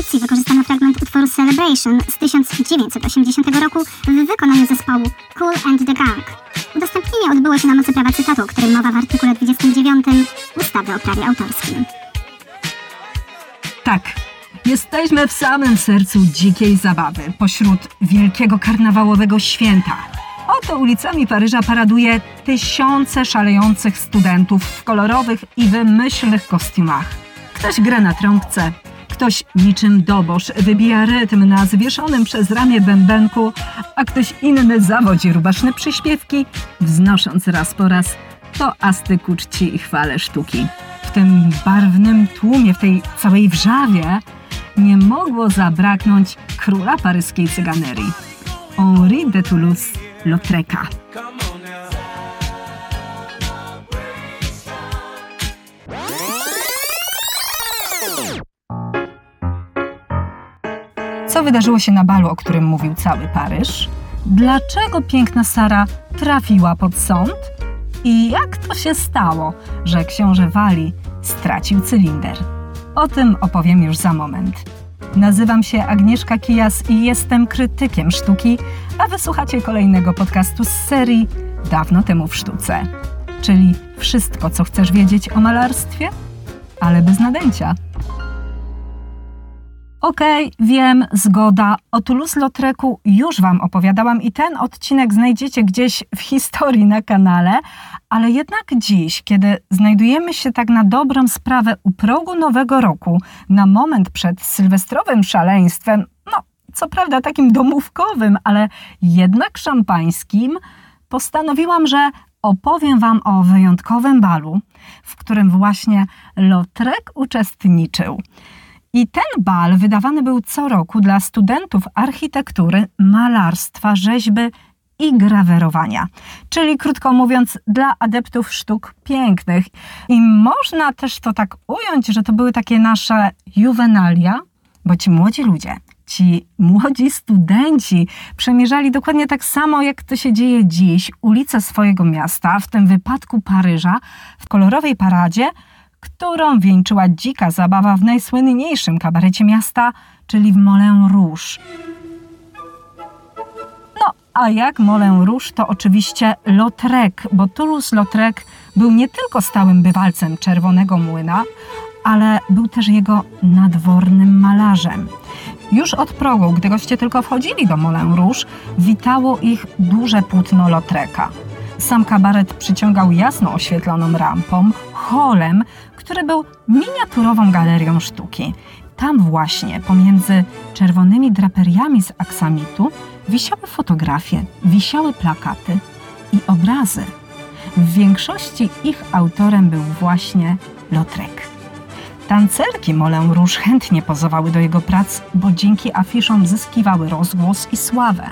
audycji wykorzystano fragment utworu Celebration z 1980 roku w wykonaniu zespołu Cool and the Gang. Udostępnienie odbyło się na mocy prawa cytatu, o którym mowa w artykule 29 ustawy o prawie autorskim. Tak, jesteśmy w samym sercu dzikiej zabawy, pośród wielkiego karnawałowego święta. Oto ulicami Paryża paraduje tysiące szalejących studentów w kolorowych i wymyślnych kostiumach. Ktoś gra na trąbce, ktoś niczym dobosz wybija rytm na zwieszonym przez ramię bębenku, a ktoś inny zawodzi rubaszne przyśpiewki, wznosząc raz po raz to astyku czci i chwale sztuki. W tym barwnym tłumie, w tej całej wrzawie nie mogło zabraknąć króla paryskiej cyganerii, Henri de Toulouse-Lautreca. Co wydarzyło się na balu, o którym mówił cały Paryż? Dlaczego piękna Sara trafiła pod sąd? I jak to się stało, że książę Wali stracił cylinder? O tym opowiem już za moment. Nazywam się Agnieszka Kijas i jestem krytykiem sztuki, a wysłuchacie kolejnego podcastu z serii Dawno temu w sztuce. Czyli wszystko, co chcesz wiedzieć o malarstwie, ale bez nadęcia. Okej, okay, wiem, zgoda. O Toulouse-Lautrecu już Wam opowiadałam i ten odcinek znajdziecie gdzieś w historii na kanale, ale jednak dziś, kiedy znajdujemy się tak na dobrą sprawę u progu nowego roku, na moment przed sylwestrowym szaleństwem, no co prawda takim domówkowym, ale jednak szampańskim, postanowiłam, że opowiem Wam o wyjątkowym balu, w którym właśnie Lautrec uczestniczył. I ten bal wydawany był co roku dla studentów architektury, malarstwa, rzeźby i grawerowania. Czyli krótko mówiąc, dla adeptów sztuk pięknych. I można też to tak ująć, że to były takie nasze juwenalia, bo ci młodzi ludzie, ci młodzi studenci przemierzali dokładnie tak samo, jak to się dzieje dziś, ulice swojego miasta, w tym wypadku Paryża, w kolorowej paradzie którą wieńczyła dzika zabawa w najsłynniejszym kabarecie miasta, czyli w Moulin Rouge. No, a jak Moulin Rouge, to oczywiście Lautrec, bo Toulouse-Lautrec był nie tylko stałym bywalcem Czerwonego Młyna, ale był też jego nadwornym malarzem. Już od progu, gdy goście tylko wchodzili do Moulin Rouge, witało ich duże płótno Lautreca. Sam kabaret przyciągał jasno oświetloną rampą, holem, który był miniaturową galerią sztuki. Tam właśnie, pomiędzy czerwonymi draperiami z aksamitu, wisiały fotografie, wisiały plakaty i obrazy. W większości ich autorem był właśnie Lautrec. Tancerki Moulin Rouge chętnie pozowały do jego prac, bo dzięki afiszom zyskiwały rozgłos i sławę.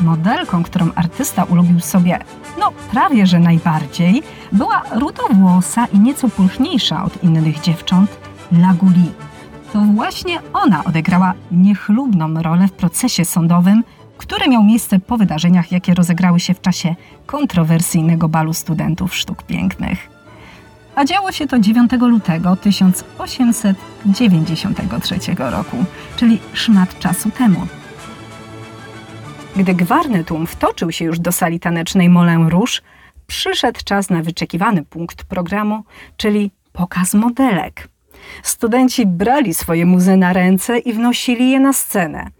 Modelką, którą artysta ulubił sobie, no prawie że najbardziej, była rudowłosa i nieco pulchniejsza od innych dziewcząt, Laguli. To właśnie ona odegrała niechlubną rolę w procesie sądowym, który miał miejsce po wydarzeniach, jakie rozegrały się w czasie kontrowersyjnego balu studentów sztuk pięknych. A działo się to 9 lutego 1893 roku, czyli szmat czasu temu. Gdy gwarny tłum wtoczył się już do sali tanecznej Moulin Rouge, przyszedł czas na wyczekiwany punkt programu, czyli pokaz modelek. Studenci brali swoje muzy na ręce i wnosili je na scenę.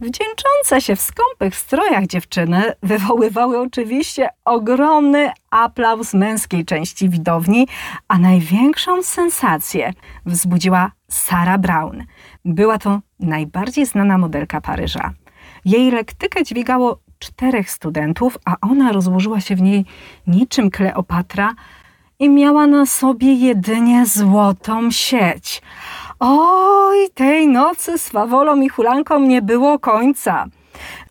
Wdzięczące się w skąpych strojach dziewczyny wywoływały oczywiście ogromny aplauz męskiej części widowni, a największą sensację wzbudziła Sarah Brown. Była to najbardziej znana modelka Paryża. Jej lektykę dźwigało czterech studentów, a ona rozłożyła się w niej niczym Kleopatra i miała na sobie jedynie złotą sieć. Oj, tej nocy z fawolą i hulanką nie było końca.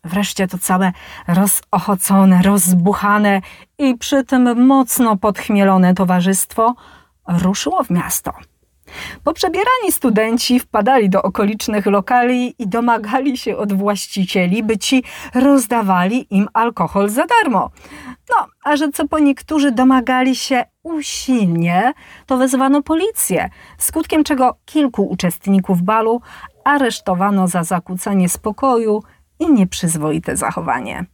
Wreszcie to całe rozochocone, rozbuchane i przy tym mocno podchmielone towarzystwo ruszyło w miasto. Poprzebierani studenci wpadali do okolicznych lokali i domagali się od właścicieli, by ci rozdawali im alkohol za darmo. No, a że co po niektórzy domagali się usilnie, to wezwano policję, skutkiem czego kilku uczestników balu aresztowano za zakłócanie spokoju i nieprzyzwoite zachowanie.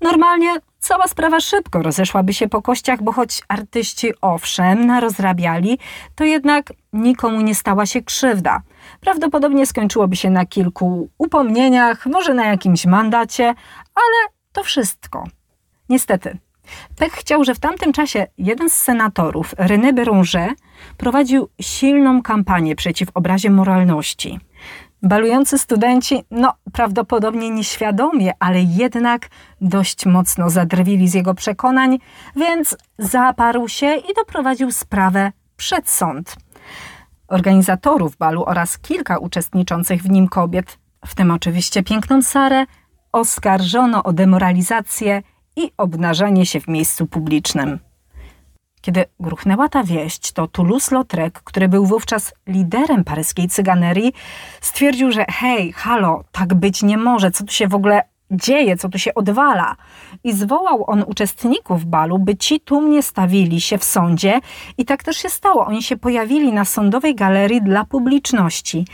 Normalnie cała sprawa szybko rozeszłaby się po kościach, bo choć artyści owszem narozrabiali, to jednak nikomu nie stała się krzywda. Prawdopodobnie skończyłoby się na kilku upomnieniach, może na jakimś mandacie, ale to wszystko. Niestety, Pech chciał, że w tamtym czasie jeden z senatorów, René Béranger, prowadził silną kampanię przeciw obrazie moralności. Balujący studenci, no prawdopodobnie nieświadomie, ale jednak dość mocno zadrwili z jego przekonań, więc zaparł się i doprowadził sprawę przed sąd. Organizatorów balu oraz kilka uczestniczących w nim kobiet, w tym oczywiście piękną Sarę, oskarżono o demoralizację i obnażanie się w miejscu publicznym. Kiedy gruchnęła ta wieść, to Toulouse-Lautrec, który był wówczas liderem paryskiej cyganerii, stwierdził, że hej, halo, tak być nie może, co tu się w ogóle dzieje, co tu się odwala. I zwołał on uczestników balu, by ci tłumnie stawili się w sądzie i tak też się stało. Oni się pojawili na sądowej galerii dla publiczności.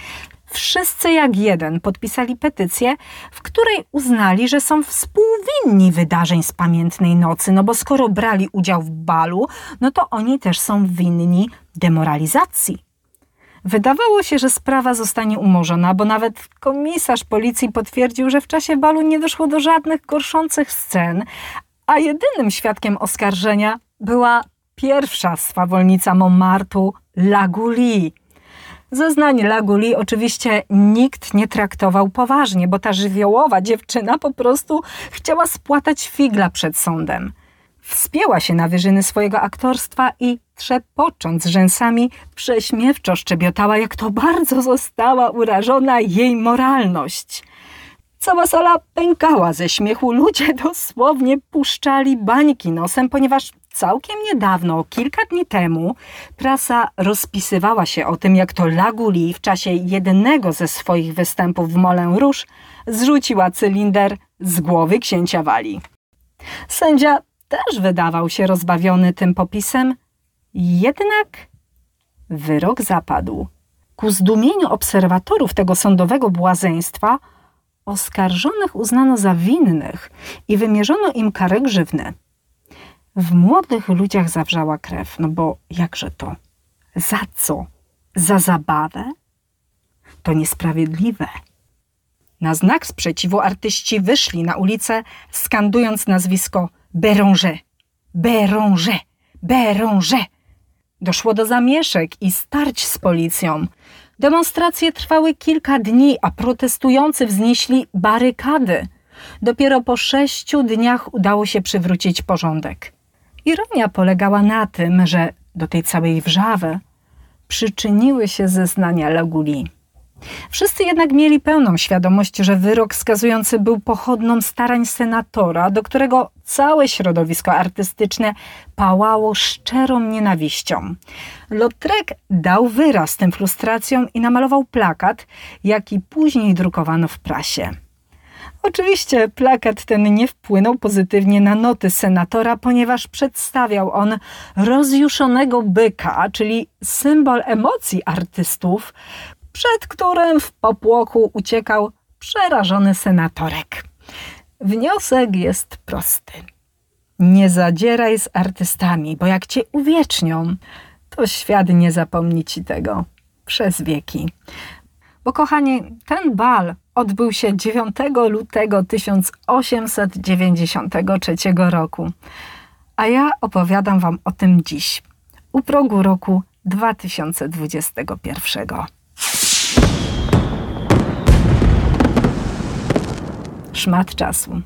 Wszyscy jak jeden podpisali petycję, w której uznali, że są współwinni wydarzeń z pamiętnej nocy, no bo skoro brali udział w balu, no to oni też są winni demoralizacji. Wydawało się, że sprawa zostanie umorzona, bo nawet komisarz policji potwierdził, że w czasie balu nie doszło do żadnych gorszących scen, a jedynym świadkiem oskarżenia była pierwsza swawolnica Montmartu, Laguli. Zeznań Laguli oczywiście nikt nie traktował poważnie, bo ta żywiołowa dziewczyna po prostu chciała spłatać figla przed sądem. Wspięła się na wyżyny swojego aktorstwa i trzepocząc rzęsami, prześmiewczo szczebiotała, jak to bardzo została urażona jej moralność. Cała sala pękała ze śmiechu, ludzie dosłownie puszczali bańki nosem, ponieważ Całkiem niedawno, kilka dni temu, prasa rozpisywała się o tym, jak to Laguli w czasie jednego ze swoich występów w Moulin Rouge zrzuciła cylinder z głowy księcia Wali. Sędzia też wydawał się rozbawiony tym popisem, jednak wyrok zapadł. Ku zdumieniu obserwatorów tego sądowego błazeństwa oskarżonych uznano za winnych i wymierzono im karę grzywny. W młodych ludziach zawrzała krew, no bo jakże to? Za co? Za zabawę? To niesprawiedliwe. Na znak sprzeciwu artyści wyszli na ulicę, skandując nazwisko Béranger. Béranger! Béranger! Doszło do zamieszek i starć z policją. Demonstracje trwały kilka dni, a protestujący wznieśli barykady. Dopiero po sześciu dniach udało się przywrócić porządek. Ironia polegała na tym, że do tej całej wrzawy przyczyniły się zeznania Laguli. Wszyscy jednak mieli pełną świadomość, że wyrok skazujący był pochodną starań senatora, do którego całe środowisko artystyczne pałało szczerą nienawiścią. Lautrec dał wyraz tym frustracjom i namalował plakat, jaki później drukowano w prasie. Oczywiście plakat ten nie wpłynął pozytywnie na noty senatora, ponieważ przedstawiał on rozjuszonego byka, czyli symbol emocji artystów, przed którym w popłochu uciekał przerażony senatorek. Wniosek jest prosty. Nie zadzieraj z artystami, bo jak cię uwiecznią, to świat nie zapomni ci tego przez wieki. Bo kochani, ten bal odbył się 9 lutego 1893 roku. A ja opowiadam Wam o tym dziś, u progu roku 2021. Szmat czasu.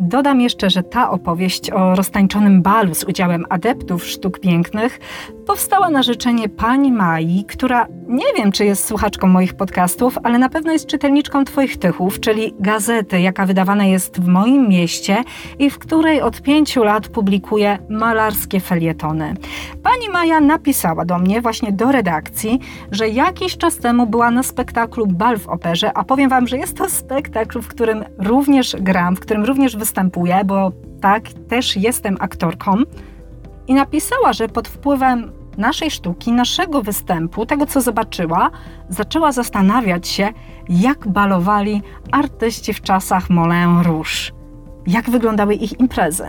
Dodam jeszcze, że ta opowieść o roztańczonym balu z udziałem adeptów sztuk pięknych powstała na życzenie pani Mai, która nie wiem, czy jest słuchaczką moich podcastów, ale na pewno jest czytelniczką Twoich tychów, czyli gazety, jaka wydawana jest w moim mieście i w której od pięciu lat publikuję malarskie felietony. Pani Maja napisała do mnie właśnie do redakcji, że jakiś czas temu była na spektaklu Bal w operze, a powiem Wam, że jest to spektakl, w którym również gram, w którym również występuję, bo tak, też jestem aktorką. I napisała, że pod wpływem naszej sztuki, naszego występu, tego co zobaczyła, zaczęła zastanawiać się, jak balowali artyści w czasach Moulin Rouge, jak wyglądały ich imprezy.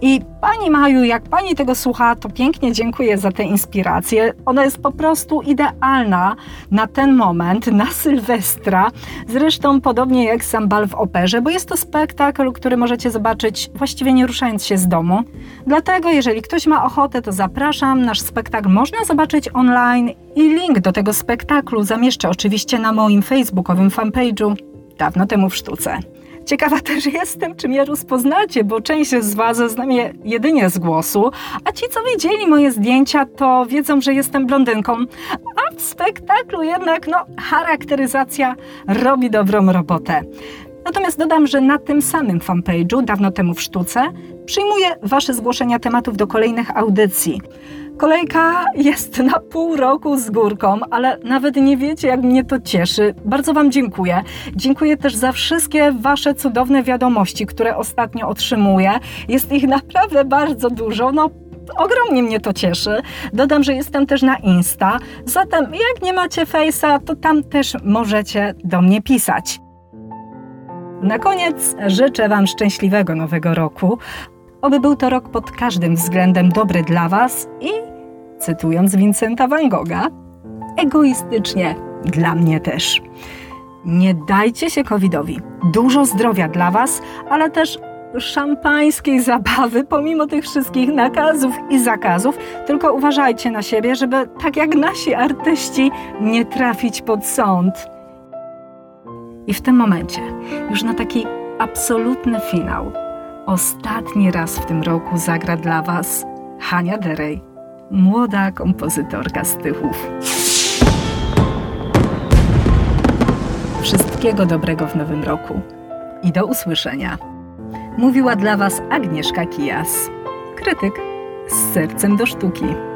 I Pani Maju, jak Pani tego słucha, to pięknie dziękuję za tę inspirację. Ona jest po prostu idealna na ten moment, na Sylwestra. Zresztą podobnie jak sam bal w operze, bo jest to spektakl, który możecie zobaczyć właściwie nie ruszając się z domu. Dlatego, jeżeli ktoś ma ochotę, to zapraszam. Nasz spektakl można zobaczyć online i link do tego spektaklu zamieszczę oczywiście na moim facebookowym fanpage'u dawno temu w sztuce. Ciekawa też jestem, czy mnie rozpoznacie, bo część z Was zna mnie jedynie z głosu, a ci, co widzieli moje zdjęcia, to wiedzą, że jestem blondynką. A w spektaklu jednak, no, charakteryzacja robi dobrą robotę. Natomiast dodam, że na tym samym fanpage'u, dawno temu w sztuce, przyjmuję Wasze zgłoszenia tematów do kolejnych audycji. Kolejka jest na pół roku z górką, ale nawet nie wiecie, jak mnie to cieszy. Bardzo Wam dziękuję. Dziękuję też za wszystkie Wasze cudowne wiadomości, które ostatnio otrzymuję. Jest ich naprawdę bardzo dużo. No, ogromnie mnie to cieszy. Dodam, że jestem też na Insta. Zatem, jak nie macie Face'a, to tam też możecie do mnie pisać. Na koniec życzę Wam szczęśliwego nowego roku. Oby był to rok pod każdym względem dobry dla Was i, cytując Vincenta van Gogha, egoistycznie dla mnie też. Nie dajcie się covidowi. Dużo zdrowia dla Was, ale też szampańskiej zabawy, pomimo tych wszystkich nakazów i zakazów. Tylko uważajcie na siebie, żeby tak jak nasi artyści nie trafić pod sąd. I w tym momencie, już na taki absolutny finał, ostatni raz w tym roku zagra dla Was Hania Derej, młoda kompozytorka z Tychów. Wszystkiego dobrego w nowym roku i do usłyszenia. Mówiła dla Was Agnieszka Kijas, krytyk z sercem do sztuki.